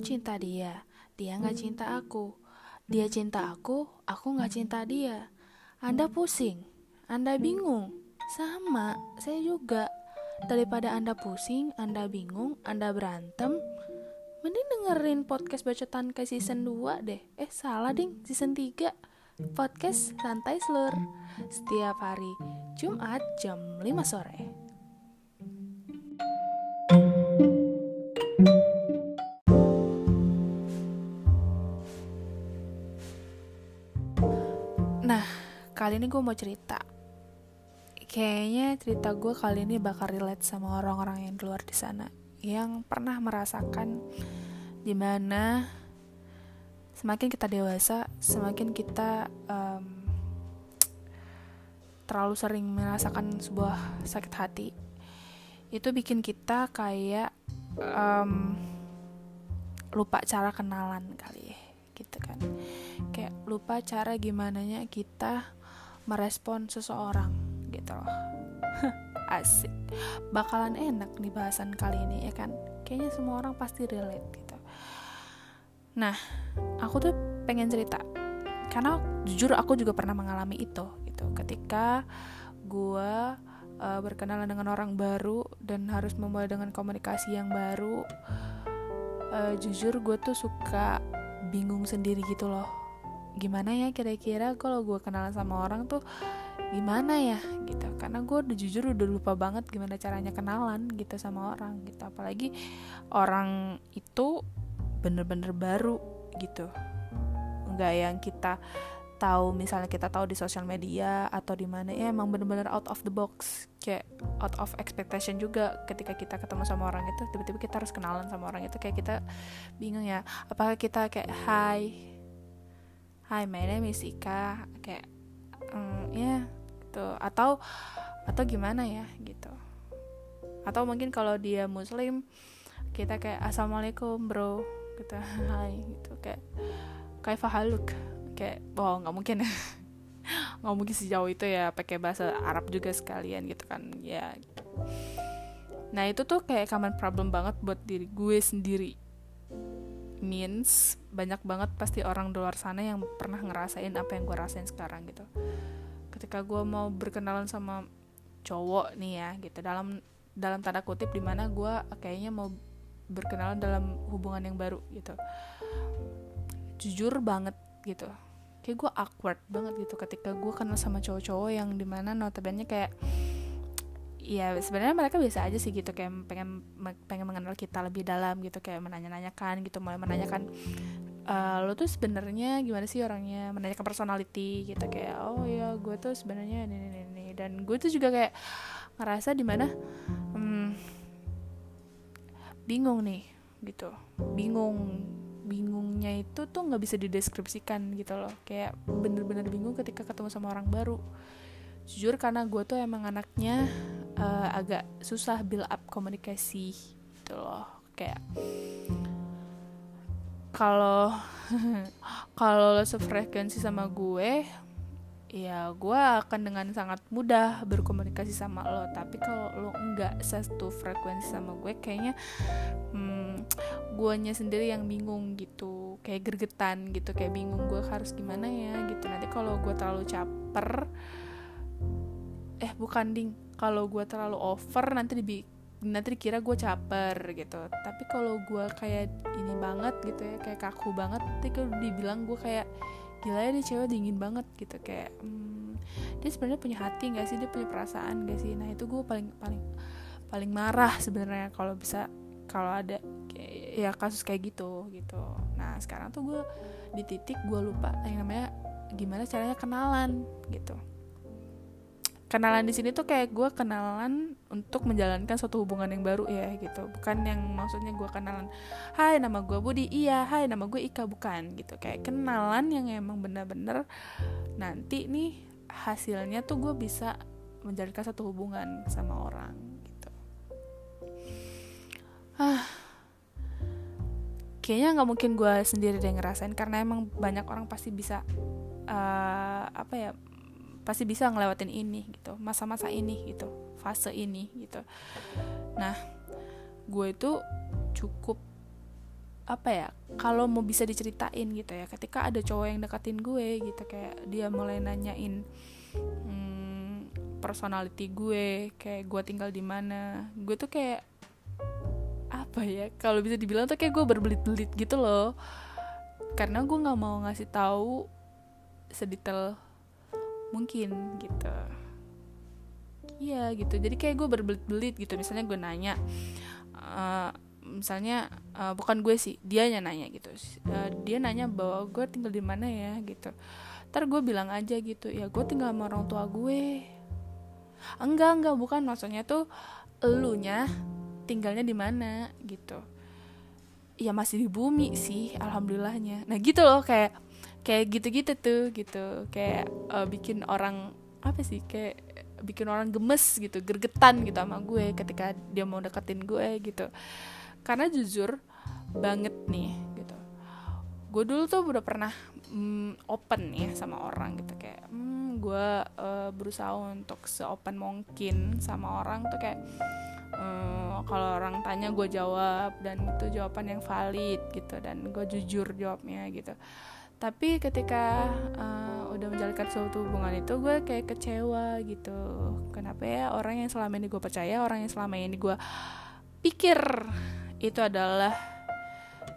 cinta dia, dia nggak cinta aku. Dia cinta aku, aku nggak cinta dia. Anda pusing, Anda bingung. Sama, saya juga. Daripada Anda pusing, Anda bingung, Anda berantem, mending dengerin podcast bacotan ke season 2 deh. Eh, salah ding, season 3. Podcast Santai Slur. Setiap hari Jumat jam 5 sore. Ini gue mau cerita. Kayaknya cerita gue kali ini bakal relate sama orang-orang yang keluar di sana yang pernah merasakan di mana semakin kita dewasa, semakin kita um, terlalu sering merasakan sebuah sakit hati. Itu bikin kita kayak um, lupa cara kenalan kali ya, gitu kan kayak lupa cara gimana kita merespon seseorang gitu loh. Asik. Bakalan enak nih bahasan kali ini ya kan? Kayaknya semua orang pasti relate gitu. Nah aku tuh pengen cerita. Karena jujur aku juga pernah mengalami itu gitu. Ketika gue uh, berkenalan dengan orang baru dan harus memulai dengan komunikasi yang baru uh, jujur gue tuh suka bingung sendiri gitu loh gimana ya kira-kira kalau gue kenalan sama orang tuh gimana ya gitu. Karena gue udah jujur udah lupa banget gimana caranya kenalan gitu sama orang gitu. Apalagi orang itu bener-bener baru gitu. Nggak yang kita tahu misalnya kita tahu di sosial media atau di mana ya emang bener-bener out of the box kayak out of expectation juga ketika kita ketemu sama orang itu tiba-tiba kita harus kenalan sama orang itu kayak kita bingung ya apakah kita kayak hai Hai, my name is Ika. Kayak mm, ya gitu. Atau atau gimana ya? Gitu. Atau mungkin kalau dia muslim kita kayak assalamualaikum bro gitu. Hai gitu. Kayak kayak fahaluk kayak oh nggak mungkin. Nggak mungkin sejauh itu ya pakai bahasa Arab juga sekalian gitu kan ya. Nah itu tuh kayak common problem banget buat diri gue sendiri means banyak banget pasti orang di luar sana yang pernah ngerasain apa yang gue rasain sekarang gitu. Ketika gue mau berkenalan sama cowok nih ya gitu dalam dalam tanda kutip di mana gue kayaknya mau berkenalan dalam hubungan yang baru gitu. Jujur banget gitu. Kayak gue awkward banget gitu ketika gue kenal sama cowok-cowok yang di mana notabene kayak ya sebenarnya mereka biasa aja sih gitu kayak pengen pengen mengenal kita lebih dalam gitu kayak menanya-nanyakan gitu mulai menanyakan uh, lo tuh sebenarnya gimana sih orangnya? Menanyakan personality gitu kayak oh ya gue tuh sebenarnya ini, ini ini dan gue tuh juga kayak ngerasa di mana hmm, bingung nih gitu bingung bingungnya itu tuh nggak bisa dideskripsikan gitu loh kayak bener-bener bingung ketika ketemu sama orang baru. Jujur karena gue tuh emang anaknya uh, agak susah build up komunikasi gitu loh. Kayak kalau kalau lo sefrekuensi sama gue ya gue akan dengan sangat mudah berkomunikasi sama lo. Tapi kalau lo enggak satu frekuensi sama gue kayaknya hmm, guanya sendiri yang bingung gitu. Kayak gergetan gitu kayak bingung gue harus gimana ya gitu. Nanti kalau gue terlalu caper eh bukan ding kalau gue terlalu over nanti di nanti dikira gue caper gitu. Tapi kalau gue kayak ini banget gitu ya kayak kaku banget nanti kalau dibilang gue kayak gila ya dia cewek dingin banget gitu. Kayak hmm, dia sebenarnya punya hati nggak sih? Dia punya perasaan gak sih? Nah itu gue paling paling paling marah sebenarnya kalau bisa kalau ada kayak, ya kasus kayak gitu gitu. Nah sekarang tuh gue di titik gue lupa yang namanya gimana caranya kenalan gitu kenalan di sini tuh kayak gue kenalan untuk menjalankan suatu hubungan yang baru ya gitu. Bukan yang maksudnya gue kenalan Hai nama gue Budi. Iya Hai nama gue Ika. Bukan gitu. Kayak kenalan yang emang bener-bener nanti nih hasilnya tuh gue bisa menjalankan satu hubungan sama orang gitu. Ah. Kayaknya nggak mungkin gue sendiri deh ngerasain karena emang banyak orang pasti bisa uh, apa ya pasti bisa ngelewatin ini gitu masa-masa ini gitu fase ini gitu. Nah gue itu cukup apa ya kalau mau bisa diceritain gitu ya ketika ada cowok yang deketin gue gitu kayak dia mulai nanyain hmm, personality gue kayak gue tinggal di mana gue tuh kayak apa ya kalau bisa dibilang tuh kayak gue berbelit-belit gitu loh. Karena gue nggak mau ngasih tahu sedetail mungkin gitu. Iya gitu. Jadi kayak gue berbelit-belit gitu. Misalnya gue nanya uh, misalnya uh, bukan gue sih dia nanya gitu. Uh, dia nanya bahwa gue tinggal di mana ya gitu. Ntar gue bilang aja gitu ya gue tinggal sama orang tua gue. Enggak enggak bukan. Maksudnya tuh elunya tinggalnya di mana gitu. Ya masih di bumi sih alhamdulillahnya. Nah gitu loh kayak kayak gitu-gitu tuh gitu. Kayak uh, bikin orang apa sih kayak bikin orang gemes gitu gergetan gitu sama gue ketika dia mau deketin gue gitu. Karena jujur banget nih gitu. Gue dulu tuh udah pernah mm, open ya sama orang gitu. Kayak mm, gue uh, berusaha untuk seopen mungkin sama orang tuh kayak uh, kalau orang tanya gue jawab dan itu jawaban yang valid gitu dan gue jujur jawabnya gitu tapi ketika uh, udah menjalankan suatu hubungan itu gue kayak kecewa gitu. Kenapa ya orang yang selama ini gue percaya orang yang selama ini gue pikir itu adalah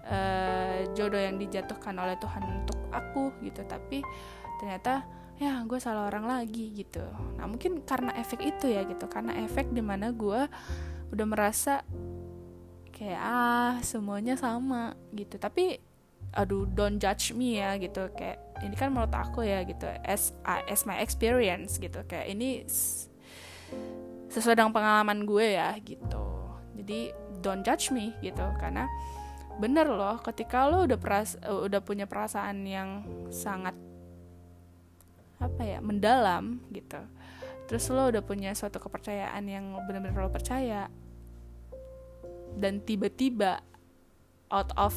uh, jodoh yang dijatuhkan oleh Tuhan untuk aku gitu. Tapi ternyata ya gue salah orang lagi gitu. Nah mungkin karena efek itu ya gitu. Karena efek di mana gue udah merasa kayak ah semuanya sama gitu. Tapi aduh don't judge me ya gitu. Kayak ini kan menurut aku ya gitu. As as my experience gitu. Kayak ini sesuai dengan pengalaman gue ya gitu. Jadi don't judge me gitu. Karena bener loh ketika lo udah peras uh, udah punya perasaan yang sangat apa ya mendalam gitu. Terus lo udah punya suatu kepercayaan yang benar-benar lo percaya dan tiba-tiba out of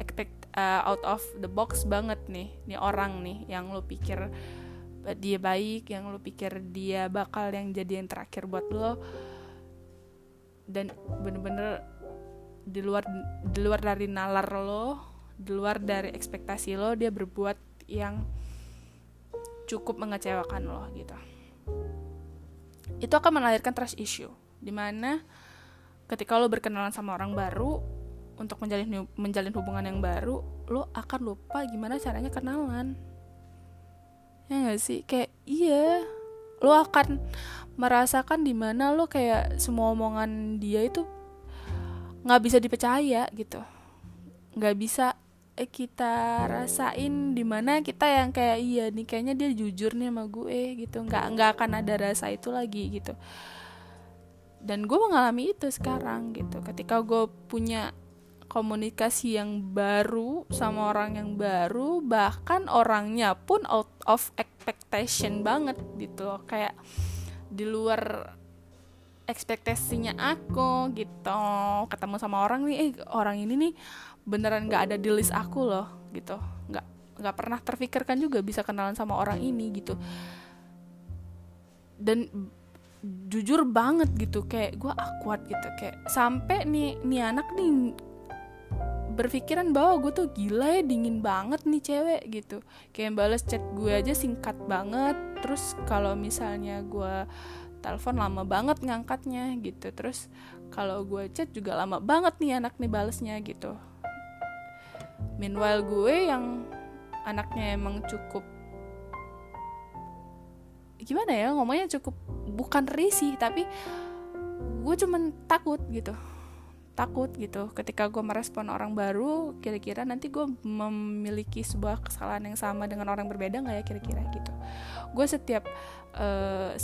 expect uh, out of the box banget nih nih orang nih yang lo pikir dia baik yang lo pikir dia bakal yang jadi yang terakhir buat lo. Dan bener-bener di luar di luar dari nalar lo di luar dari ekspektasi lo dia berbuat yang cukup mengecewakan lo gitu. Itu akan melahirkan trust issue di mana ketika lo berkenalan sama orang baru untuk menjalin menjalin hubungan yang baru lo akan lupa gimana caranya kenalan. Ya gak sih? Kayak iya. Lo akan merasakan di mana lo kayak semua omongan dia itu nggak bisa dipercaya gitu. Nggak bisa eh, kita rasain di mana kita yang kayak iya nih kayaknya dia jujur nih sama gue gitu. Nggak nggak akan ada rasa itu lagi gitu. Dan gue mengalami itu sekarang gitu. Ketika gue punya komunikasi yang baru sama orang yang baru bahkan orangnya pun out of expectation banget gitu loh. Kayak di luar ekspektasinya aku gitu. Ketemu sama orang nih eh orang ini nih beneran nggak ada di list aku loh gitu. Nggak nggak pernah terfikirkan juga bisa kenalan sama orang ini gitu. Dan jujur banget gitu kayak gue awkward gitu. Kayak sampai nih nih anak nih berpikiran bahwa gue tuh gila ya dingin banget nih cewek gitu. Kayak balas chat gue aja singkat banget. Terus kalau misalnya gue telepon lama banget ngangkatnya gitu. Terus kalau gue chat juga lama banget nih anak nih balesnya gitu. Meanwhile gue yang anaknya emang cukup gimana ya ngomongnya cukup bukan risih tapi gue cuman takut gitu takut gitu. Ketika gue merespon orang baru kira-kira nanti gue memiliki sebuah kesalahan yang sama dengan orang berbeda nggak ya kira-kira gitu. Gue setiap uh,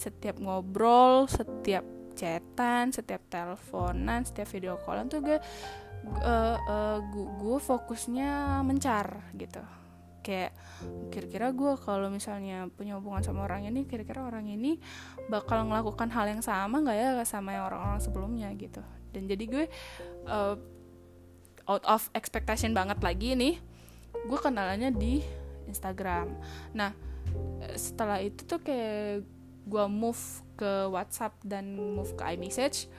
setiap ngobrol setiap chatan setiap teleponan setiap video callan tuh gue uh, uh, gue fokusnya mencar gitu. Kayak kira-kira gue kalau misalnya punya hubungan sama orang ini kira-kira orang ini bakal melakukan hal yang sama nggak ya sama yang orang-orang sebelumnya gitu dan jadi gue uh, out of expectation banget lagi nih gue kenalannya di Instagram. Nah setelah itu tuh kayak gue move ke WhatsApp dan move ke iMessage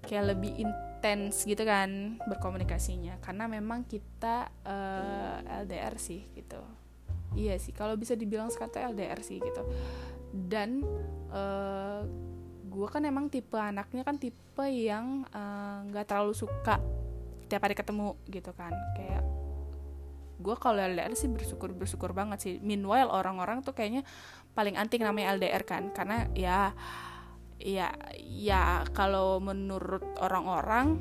kayak lebih in, intens gitu kan berkomunikasinya. Karena memang kita uh, eh, LDR sih gitu. Iya sih kalau bisa dibilang sekarang LDR sih gitu. Dan uh, gue kan emang tipe anaknya kan tipe yang nggak uh, terlalu suka tiap hari ketemu gitu kan. Kayak gue kalau LDR sih bersyukur bersyukur banget sih. Meanwhile orang-orang tuh kayaknya paling anti namanya LDR kan. Karena ya ya ya kalau menurut orang-orang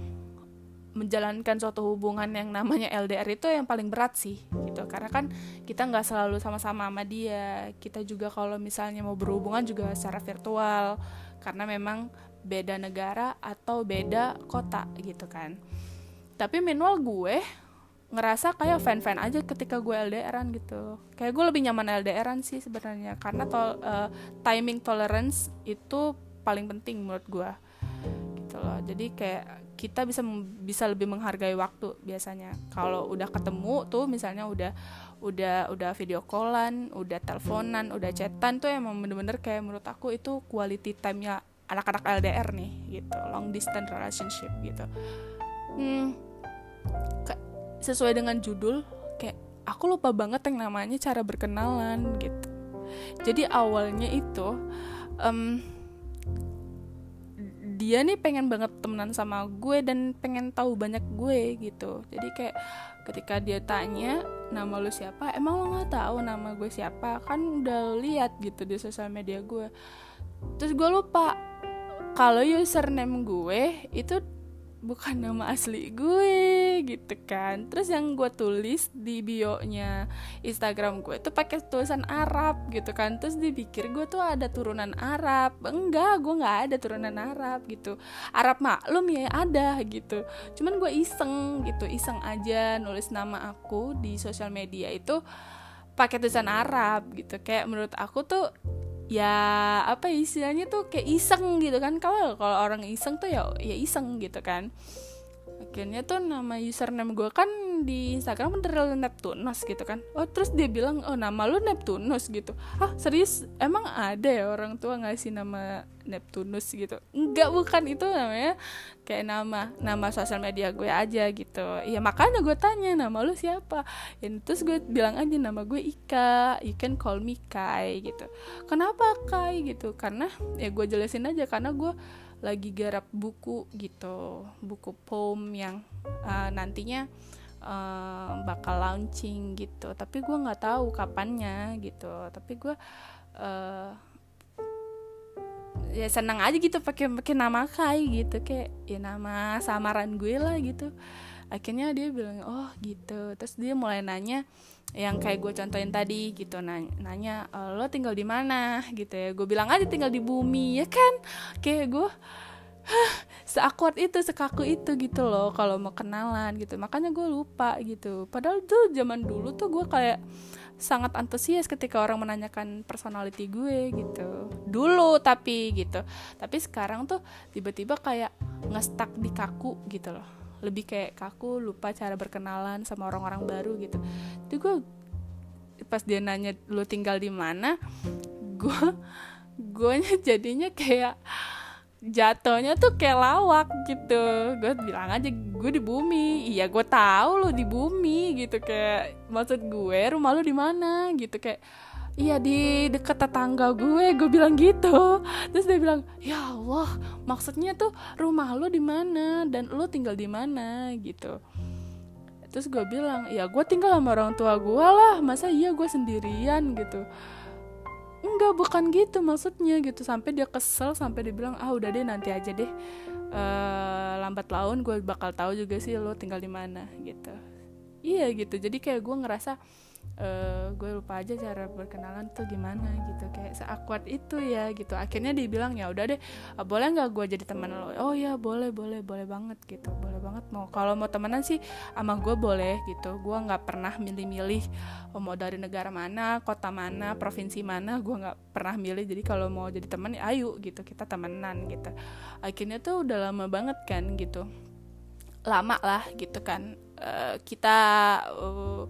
menjalankan suatu hubungan yang namanya LDR itu yang paling berat sih gitu. Karena kan kita nggak selalu sama-sama sama dia. Kita juga kalau misalnya mau berhubungan juga secara virtual. Karena memang beda negara atau beda kota gitu kan. Tapi minimal gue ngerasa kayak fan-fan aja ketika gue LDRan gitu. Kayak gue lebih nyaman LDRan sih sebenarnya. Karena to uh, timing tolerance itu paling penting menurut gue gitu loh. Jadi kayak kita bisa bisa lebih menghargai waktu biasanya. Kalau udah ketemu tuh misalnya udah udah udah video callan udah teleponan udah chatan tuh emang bener-bener kayak menurut aku itu quality time nya anak-anak LDR nih gitu long distance relationship gitu. Hmm sesuai dengan judul kayak aku lupa banget yang namanya cara berkenalan gitu. Jadi awalnya itu um, dia nih pengen banget temenan sama gue dan pengen tahu banyak gue gitu. Jadi kayak ketika dia tanya nama lu siapa emang lo nggak tahu nama gue siapa? Kan udah lihat gitu di sosial media gue. Terus gue lupa kalau username gue itu bukan nama asli gue gitu kan. Terus yang gue tulis di bio nya Instagram gue tuh pakai tulisan Arab gitu kan. Terus dipikir gue tuh ada turunan Arab. Enggak gue nggak ada turunan Arab gitu. Arab maklum ya ada gitu. Cuman gue iseng gitu. Iseng aja nulis nama aku di sosial media itu pakai tulisan Arab gitu. Kayak menurut aku tuh ya apa ya, istilahnya tuh kayak iseng gitu kan. Kalau kalau orang iseng tuh ya ya iseng gitu kan akhirnya tuh nama username gue kan di Instagram bener Neptunus gitu kan. Oh terus dia bilang oh nama lu Neptunus gitu. Ah serius? Emang ada ya orang tua ngasih nama Neptunus? gitu. Enggak bukan. Itu namanya kayak nama nama sosial media gue aja gitu. Ya makanya gue tanya nama lu siapa? Ya terus gue bilang aja nama gue Ika. You can call me Kai gitu. Kenapa Kai? gitu. Karena ya gue jelasin aja karena gue lagi garap buku gitu buku poem yang uh, nantinya uh, bakal launching gitu. Tapi gue nggak tahu kapannya gitu. Tapi gue uh, ya senang aja gitu pakai pakai nama Kai gitu. Kayak ya nama samaran gue lah gitu. Akhirnya dia bilang oh gitu. Terus dia mulai nanya yang kayak gue contohin tadi gitu nanya, nanya e, lo tinggal di mana? Gitu ya. Gue bilang aja tinggal di bumi ya kan? Kayak gue seakuat itu sekaku itu gitu loh kalau mau kenalan gitu. Makanya gue lupa gitu. Padahal tuh zaman dulu tuh gue kayak sangat antusias ketika orang menanyakan personality gue gitu. Dulu tapi gitu. Tapi sekarang tuh tiba-tiba kayak ngestak di kaku gitu loh lebih kayak kaku lupa cara berkenalan sama orang-orang baru gitu. Itu gue pas dia nanya lu tinggal di mana? Gue gue jadinya kayak jatuhnya tuh kayak lawak gitu. Gue bilang aja gue di bumi. Iya gue tahu lo di bumi gitu. Kayak maksud gue rumah lo di mana? Gitu. Kayak iya di dekat tetangga gue gue bilang gitu. Terus dia bilang ya Allah maksudnya tuh rumah lo di mana? Dan lo tinggal di mana? Gitu. Terus gue bilang ya gue tinggal sama orang tua gue lah. Masa iya gue sendirian? Gitu. Enggak bukan gitu maksudnya. Gitu. Sampai dia kesel sampai dia bilang ah udah deh nanti aja deh. Uh, lambat laun gue bakal tahu juga sih lo tinggal di mana. Gitu. Iya gitu. Jadi kayak gue ngerasa uh, gue lupa aja cara berkenalan tuh gimana gitu. Kayak seakuat itu ya gitu. Akhirnya dia bilang ya udah deh ah, boleh nggak gue jadi teman lo? Oh ya boleh boleh boleh banget gitu. Boleh banget mau. Kalau mau temenan sih sama gue boleh gitu. Gue nggak pernah milih-milih oh, mau dari negara mana kota mana provinsi mana gue nggak pernah milih. Jadi kalau mau jadi teman ya ayo gitu kita temenan gitu. Akhirnya tuh udah lama banget kan gitu. Lama lah gitu kan. Uh, kita uh,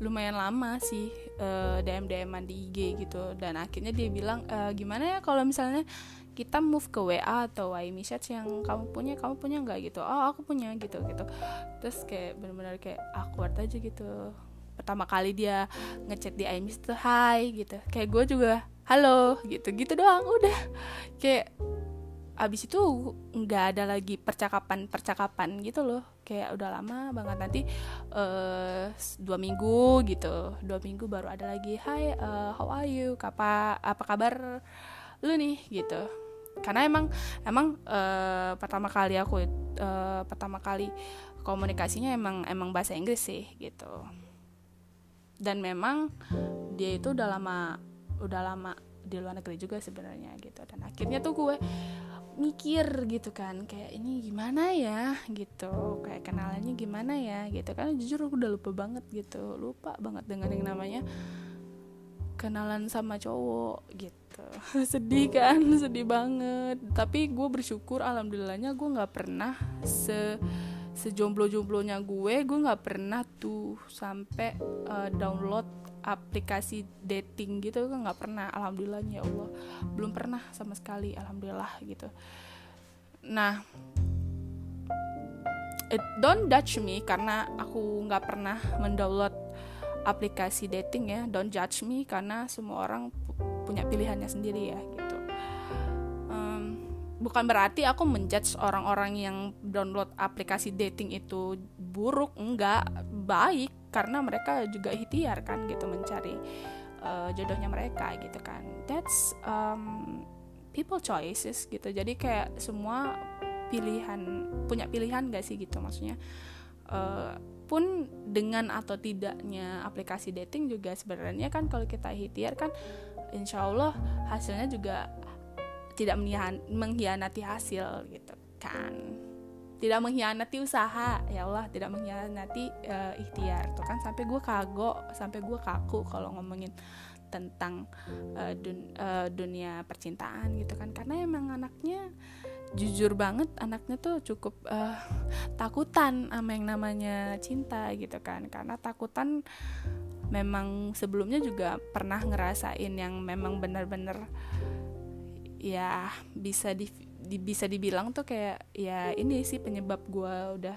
lumayan lama sih uh, eh, DM DM di IG gitu. Dan akhirnya dia bilang e, gimana ya kalau misalnya kita move ke WA atau WA message yang kamu punya kamu punya nggak? Gitu. Oh aku punya gitu gitu. Terus kayak benar-benar kayak awkward aja gitu. Pertama kali dia ngechat di iMessage tuh hai gitu. Kayak gue juga halo gitu. Gitu doang udah. Kayak abis itu nggak ada lagi percakapan percakapan gitu loh kayak udah lama banget. Nanti uh, dua minggu gitu. Dua minggu baru ada lagi. Hai uh, how are you? Kapa, apa kabar lu nih? Gitu. Karena emang emang uh, pertama kali aku uh, pertama kali komunikasinya emang emang bahasa Inggris sih gitu. Dan memang dia itu udah lama udah lama di luar negeri juga sebenarnya gitu. Dan akhirnya tuh gue mikir gitu kan kayak ini gimana ya? Gitu kayak kenalannya gimana ya? Gitu kan jujur aku udah lupa banget gitu lupa banget dengan yang namanya kenalan sama cowok gitu. Sedih kan sedih banget. Tapi gue bersyukur alhamdulillahnya gue nggak pernah se sejomblo-jomblonya gue gue nggak pernah tuh sampai uh, download aplikasi dating gitu kan nggak pernah alhamdulillah ya Allah. Belum pernah sama sekali alhamdulillah gitu. Nah it don't judge me karena aku nggak pernah mendownload aplikasi dating ya. Don't judge me karena semua orang punya pilihannya sendiri ya gitu. Um, bukan berarti aku menjudge orang-orang yang download aplikasi dating itu buruk enggak. Baik karena mereka juga ikhtiar kan gitu mencari uh, jodohnya mereka gitu kan. That's um, people choices gitu. Jadi kayak semua pilihan punya pilihan gak sih gitu maksudnya? Uh, pun dengan atau tidaknya aplikasi dating juga sebenarnya kan kalau kita ikhtiar kan insya Allah hasilnya juga tidak mengkhianati hasil gitu kan tidak mengkhianati usaha. Ya Allah tidak mengkhianati uh, ikhtiar. Tuh kan sampai gue kagok sampai gue kaku kalau ngomongin tentang uh, dun, uh, dunia percintaan gitu kan. Karena emang anaknya jujur banget anaknya tuh cukup uh, takutan sama yang namanya cinta gitu kan. Karena takutan memang sebelumnya juga pernah ngerasain yang memang benar-benar ya bisa di di, bisa dibilang tuh kayak ya ini sih penyebab gue udah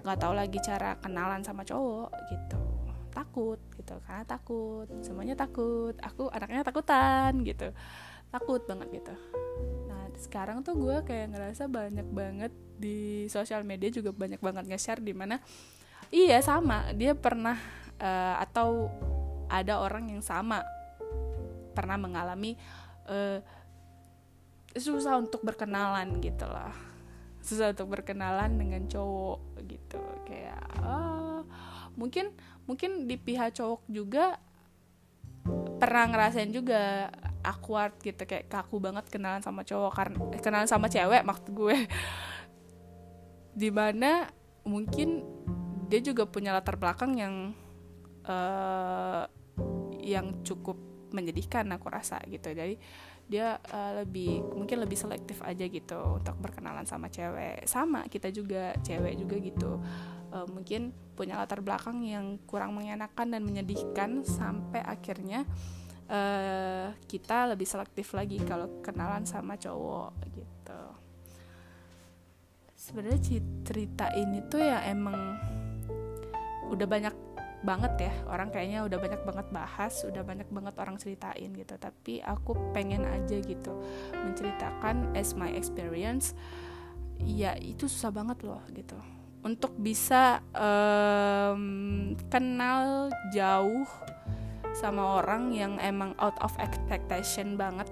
nggak tahu lagi cara kenalan sama cowok gitu. Takut gitu karena takut. Semuanya takut. Aku anaknya takutan gitu. Takut banget gitu. Nah sekarang tuh gue kayak ngerasa banyak banget di sosial media juga banyak banget nge-share di mana iya sama dia pernah uh, atau ada orang yang sama pernah mengalami uh, susah untuk berkenalan gitu lah susah untuk berkenalan dengan cowok gitu. Kayak uh, mungkin mungkin di pihak cowok juga pernah ngerasain juga awkward gitu. Kayak kaku banget kenalan sama cowok karena eh, kenalan sama cewek maksud gue. Di mana mungkin dia juga punya latar belakang yang uh, yang cukup menyedihkan aku rasa gitu. Jadi dia uh, lebih mungkin lebih selektif aja gitu untuk berkenalan sama cewek. Sama kita juga cewek juga gitu. Uh, mungkin punya latar belakang yang kurang mengenakan dan menyedihkan sampai akhirnya uh, kita lebih selektif lagi kalau kenalan sama cowok gitu. Sebenarnya cerita ini tuh ya emang udah banyak banget ya. Orang kayaknya udah banyak banget bahas udah banyak banget orang ceritain gitu. Tapi aku pengen aja gitu menceritakan as my experience. Ya itu susah banget loh gitu. Untuk bisa um, kenal jauh sama orang yang emang out of expectation banget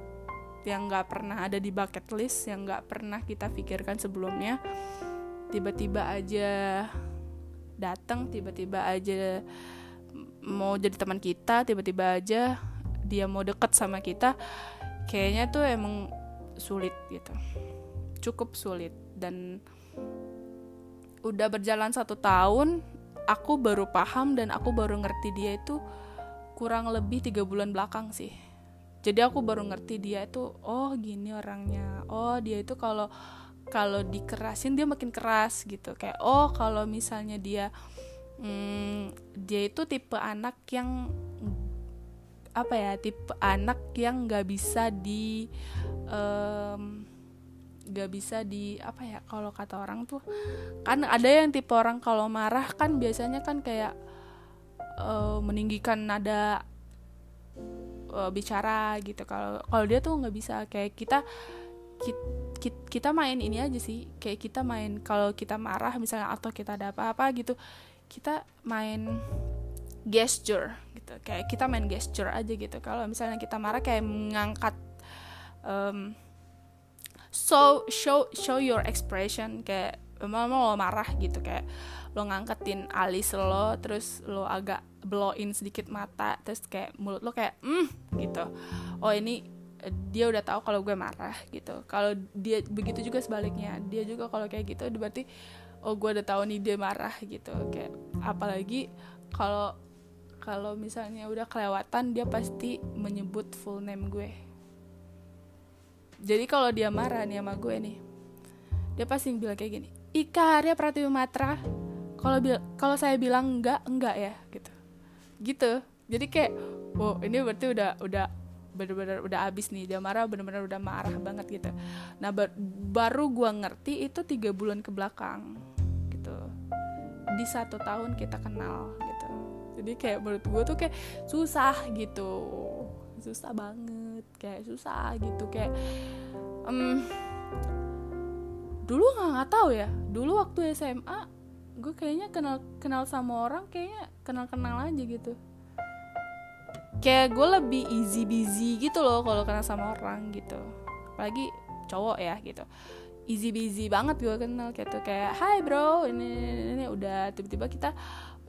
yang nggak pernah ada di bucket list yang nggak pernah kita pikirkan sebelumnya tiba-tiba aja datang tiba-tiba aja mau jadi teman kita tiba-tiba aja dia mau deket sama kita kayaknya tuh emang sulit gitu. Cukup sulit. Dan udah berjalan satu tahun aku baru paham dan aku baru ngerti dia itu kurang lebih tiga bulan belakang sih. Jadi aku baru ngerti dia itu oh gini orangnya. Oh dia itu kalau kalau dikerasin dia makin keras gitu. Kayak oh kalau misalnya dia hmm, dia itu tipe anak yang apa ya tipe anak yang nggak bisa di um, bisa di apa ya kalau kata orang tuh kan ada yang tipe orang kalau marah kan biasanya kan kayak uh, meninggikan nada uh, bicara gitu. Kalau kalau dia tuh nggak bisa. Kayak kita, kita kita main ini aja sih. Kayak kita main kalau kita marah misalnya atau kita ada apa-apa gitu kita main gesture gitu. Kayak kita main gesture aja gitu. Kalau misalnya kita marah kayak mengangkat um, so show show your expression. Kayak mau lo marah gitu. Kayak lo ngangketin alis lo terus lo agak blowin sedikit mata terus kayak mulut lo kayak mm gitu. Oh ini dia udah tahu kalau gue marah gitu. Kalau dia begitu juga sebaliknya. Dia juga kalau kayak gitu berarti oh gue udah tahu nih dia marah gitu. Kayak apalagi kalau kalau misalnya udah kelewatan dia pasti menyebut full name gue. Jadi kalau dia marah nih sama gue nih dia pasti bilang kayak gini Ika Arya Pratiwi Matra kalau kalau saya bilang enggak enggak ya gitu. Gitu. Jadi kayak wow ini berarti udah udah bener-bener udah abis nih dia marah bener-bener udah marah banget gitu. Nah bar baru gua ngerti itu tiga bulan ke belakang gitu. Di satu tahun kita kenal gitu. Jadi kayak menurut gue tuh kayak susah gitu. Susah banget kayak susah gitu kayak um, dulu nggak nggak tahu ya. Dulu waktu SMA gue kayaknya kenal kenal sama orang kayaknya kenal kenal aja gitu kayak gue lebih easy busy gitu loh kalau kenal sama orang gitu. Apalagi cowok ya gitu. Easy busy banget gue kenal kayak tuh kayak hai bro ini, ini, ini udah tiba-tiba kita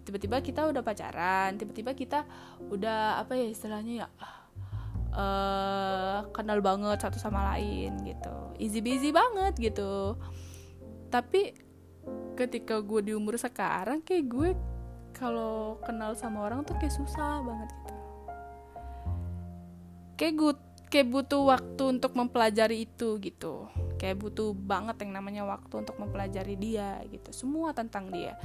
tiba-tiba kita udah pacaran tiba-tiba kita udah apa ya istilahnya ya uh, kenal banget satu sama lain gitu. Easy busy banget gitu. Tapi ketika gue di umur sekarang kayak gue kalau kenal sama orang tuh kayak susah banget gitu kayak gue kayak butuh waktu untuk mempelajari itu gitu. Kayak butuh banget yang namanya waktu untuk mempelajari dia gitu. Semua tentang dia.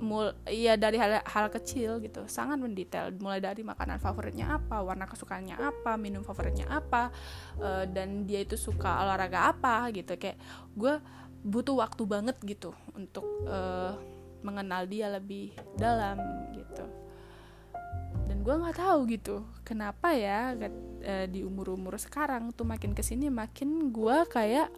Mul ya dari hal hal kecil gitu. Sangat mendetail. Mulai dari makanan favoritnya apa warna kesukaannya apa minum favoritnya apa uh, dan dia itu suka olahraga apa gitu. Kayak gue butuh waktu banget gitu untuk uh, mengenal dia lebih dalam gitu gue nggak tahu gitu. Kenapa ya uh, di umur umur sekarang tuh makin ke sini makin gue kayak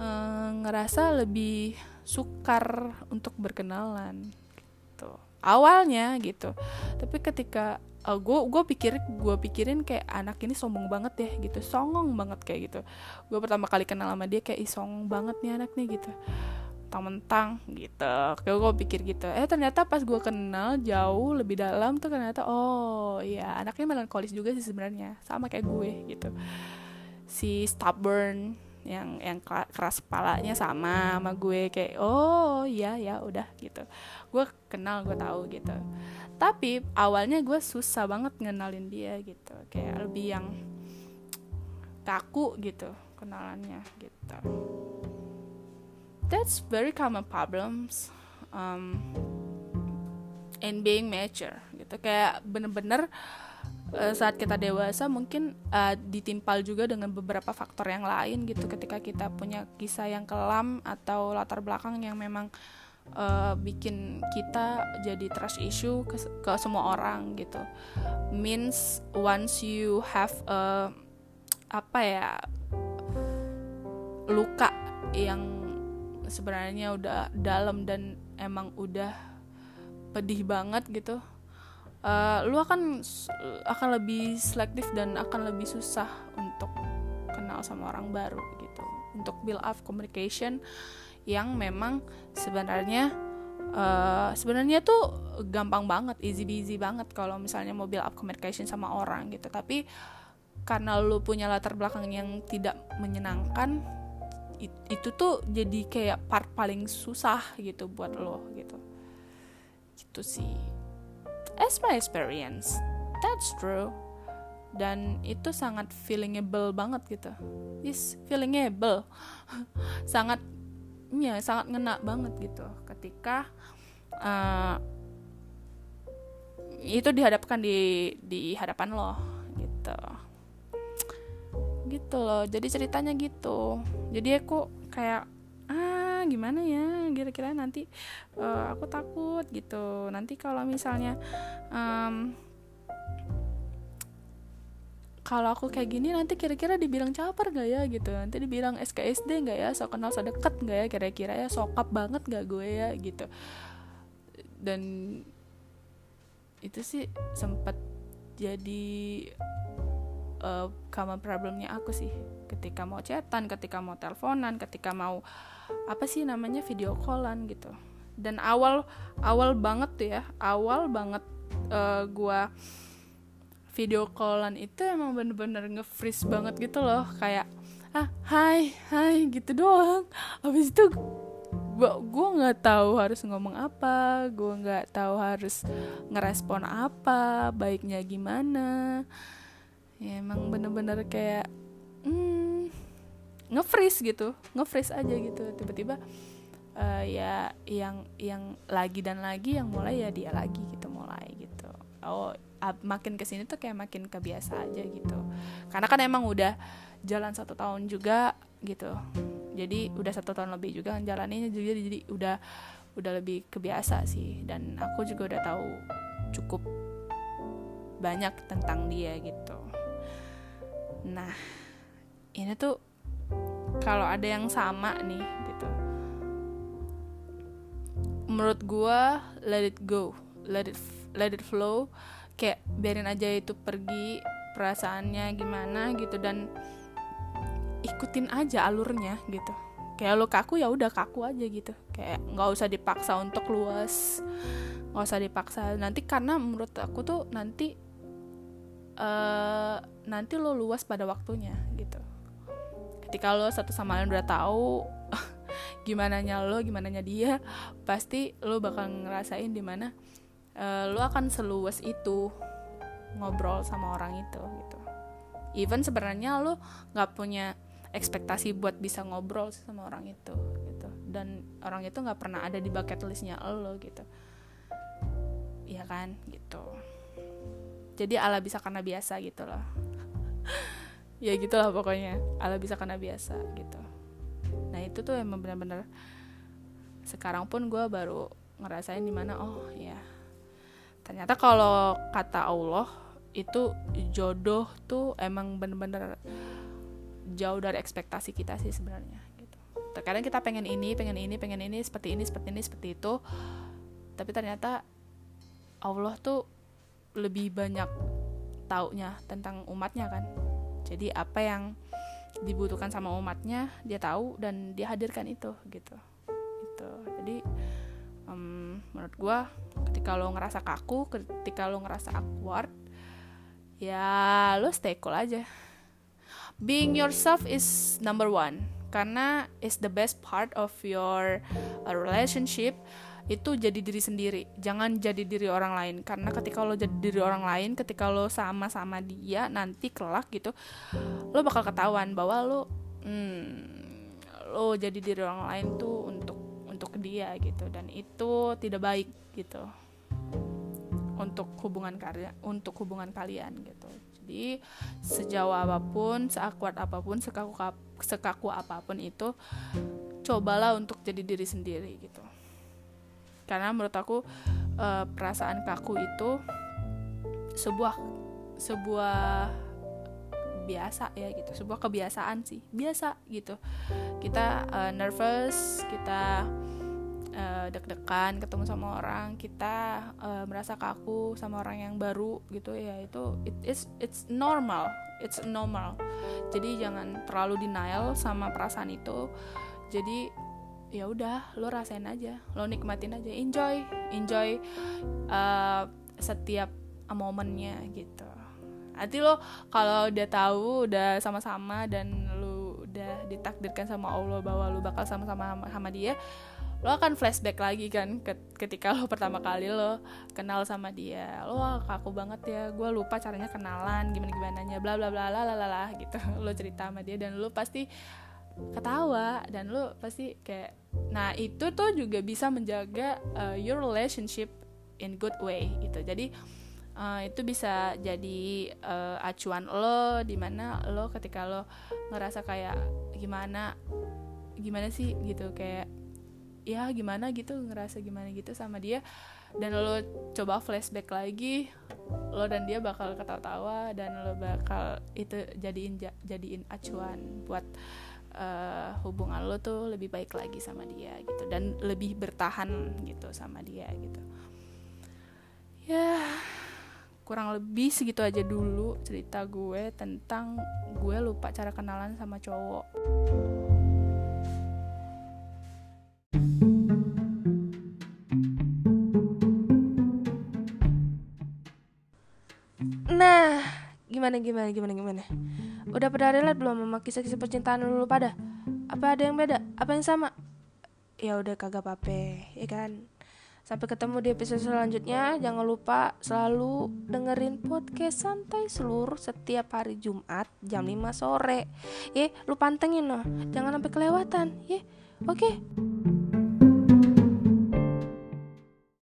uh, ngerasa lebih sukar untuk berkenalan gitu. Awalnya gitu. Tapi ketika uh, gue gue pikir gue pikirin kayak anak ini sombong banget ya gitu songong banget kayak gitu. Gue pertama kali kenal sama dia kayak ih songong banget nih anak nih gitu mentang-mentang gitu. Kayak gue pikir gitu. Eh ternyata pas gue kenal jauh lebih dalam tuh ternyata oh iya anaknya melankolis juga sih sebenarnya. Sama kayak gue gitu. Si stubborn yang yang keras kepalanya sama sama gue. Kayak oh iya ya udah gitu. Gue kenal gue tahu gitu. Tapi awalnya gue susah banget ngenalin dia gitu. Kayak lebih yang kaku gitu kenalannya gitu that's very common problems um, in being mature gitu. Kayak bener-bener uh, saat kita dewasa mungkin uh, ditimpal juga dengan beberapa faktor yang lain gitu. Ketika kita punya kisah yang kelam atau latar belakang yang memang uh, bikin kita jadi trust issue ke, ke semua orang gitu. Means once you have a apa ya luka yang sebenarnya udah dalam dan emang udah pedih banget gitu. Uh, lu akan akan lebih selektif dan akan lebih susah untuk kenal sama orang baru gitu. Untuk build up communication yang memang sebenarnya uh, sebenarnya tuh gampang banget easy busy banget kalau misalnya mau build up communication sama orang gitu. Tapi karena lu punya latar belakang yang tidak menyenangkan itu tuh jadi kayak part paling susah gitu buat lo gitu. Gitu sih. As my experience that's true. Dan itu sangat feelingable banget gitu. Is feelingable. Sangat ya sangat ngena banget gitu. Ketika uh, itu dihadapkan di di hadapan lo gitu gitu loh. Jadi ceritanya gitu. Jadi aku kayak ah gimana ya? Kira-kira nanti uh, aku takut gitu. Nanti kalau misalnya um, kalau aku kayak gini nanti kira-kira dibilang caper gak ya gitu. Nanti dibilang SKSD gak ya? So kenal so deket gak ya? Kira-kira ya sokap banget gak gue ya gitu. Dan itu sih sempat jadi uh, common problemnya aku sih. Ketika mau chatan ketika mau teleponan ketika mau apa sih namanya video callan gitu. Dan awal awal banget tuh ya awal banget uh, gua video callan itu emang bener-bener nge-freeze banget gitu loh. Kayak ah hai hai gitu doang. Habis itu gue nggak tahu harus ngomong apa gue nggak tahu harus ngerespon apa baiknya gimana ya emang bener-bener kayak hmm, nge-freeze gitu nge-freeze aja gitu. Tiba-tiba uh, ya yang yang lagi dan lagi yang mulai ya dia lagi gitu mulai gitu. Oh makin ke sini tuh kayak makin kebiasa aja gitu. Karena kan emang udah jalan satu tahun juga gitu. Jadi udah satu tahun lebih juga jalaninya juga jadi udah udah lebih kebiasa sih. Dan aku juga udah tahu cukup banyak tentang dia gitu nah ini tuh kalau ada yang sama nih gitu. Menurut gue let it go let it let it flow. Kayak biarin aja itu pergi perasaannya gimana gitu. Dan ikutin aja alurnya gitu. Kayak lo kaku ya udah kaku aja gitu. Kayak nggak usah dipaksa untuk luas nggak usah dipaksa. Nanti karena menurut aku tuh nanti uh, nanti lo luas pada waktunya gitu. Ketika lo satu sama lain udah tahu gimana nya lo gimana nya dia pasti lo bakal ngerasain di mana uh, lu akan seluas itu ngobrol sama orang itu gitu. Even sebenarnya lu nggak punya ekspektasi buat bisa ngobrol sama orang itu gitu. Dan orang itu nggak pernah ada di bucket listnya lo gitu. Ya kan? Gitu jadi ala bisa karena biasa gitu loh ya gitulah pokoknya ala bisa karena biasa gitu nah itu tuh emang benar-benar sekarang pun gue baru ngerasain di mana oh ya ternyata kalau kata Allah itu jodoh tuh emang bener-bener jauh dari ekspektasi kita sih sebenarnya gitu. Terkadang kita pengen ini, pengen ini, pengen ini, seperti ini, seperti ini, seperti itu. Tapi ternyata Allah tuh lebih banyak taunya tentang umatnya kan. Jadi apa yang dibutuhkan sama umatnya dia tahu dan dia hadirkan itu gitu. Gitu. Jadi um, menurut gue ketika lo ngerasa kaku ketika lo ngerasa awkward ya lo stay cool aja being yourself is number one karena is the best part of your uh, relationship itu jadi diri sendiri. Jangan jadi diri orang lain. Karena ketika lo jadi diri orang lain ketika lo sama-sama dia nanti kelak gitu lo bakal ketahuan bahwa lo hmm, lo jadi diri orang lain tuh untuk untuk dia gitu. Dan itu tidak baik gitu. Untuk hubungan karya untuk hubungan kalian gitu. Jadi sejauh apa pun seakuat apa pun sekaku sekaku apa pun itu cobalah untuk jadi diri sendiri gitu karena menurut aku e, perasaan kaku itu sebuah sebuah biasa ya gitu sebuah kebiasaan sih biasa gitu. Kita uh, nervous kita uh, deg-degan ketemu sama orang kita uh, merasa kaku sama orang yang baru gitu ya itu it is it's normal it's normal. Jadi jangan terlalu denial sama perasaan itu. Jadi ya udah lo rasain aja lo nikmatin aja enjoy enjoy uh, setiap momennya gitu. Nanti lo kalau udah tahu udah sama-sama dan lu udah ditakdirkan sama Allah bahwa lu bakal sama-sama sama dia lo akan flashback lagi kan ketika lo pertama kali lo kenal sama dia. Lo kaku banget ya gue lupa caranya kenalan gimana gimana nya bla bla bla la la la gitu. Lo cerita sama dia dan lo pasti ketawa dan lo pasti kayak nah itu tuh juga bisa menjaga uh, your relationship in good way gitu. Jadi uh, itu bisa jadi uh, acuan lo di mana lo ketika lo ngerasa kayak gimana gimana sih gitu kayak ya gimana gitu ngerasa gimana gitu sama dia dan lo coba flashback lagi lo dan dia bakal ketawa-tawa dan lo bakal itu jadiin jadiin acuan buat uh, hubungan lo tuh lebih baik lagi sama dia gitu dan lebih bertahan gitu sama dia gitu ya kurang lebih segitu aja dulu cerita gue tentang gue lupa cara kenalan sama cowok. Nah, gimana gimana gimana gimana? Udah pada relate belum sama kisah-kisah percintaan dulu pada? Apa ada yang beda? Apa yang sama? Ya udah kagak apa-apa, ya kan? Sampai ketemu di episode selanjutnya. Jangan lupa selalu dengerin podcast santai seluruh setiap hari Jumat jam 5 sore. Ya, lu pantengin loh. Jangan sampai kelewatan, ya. Oke. Okay?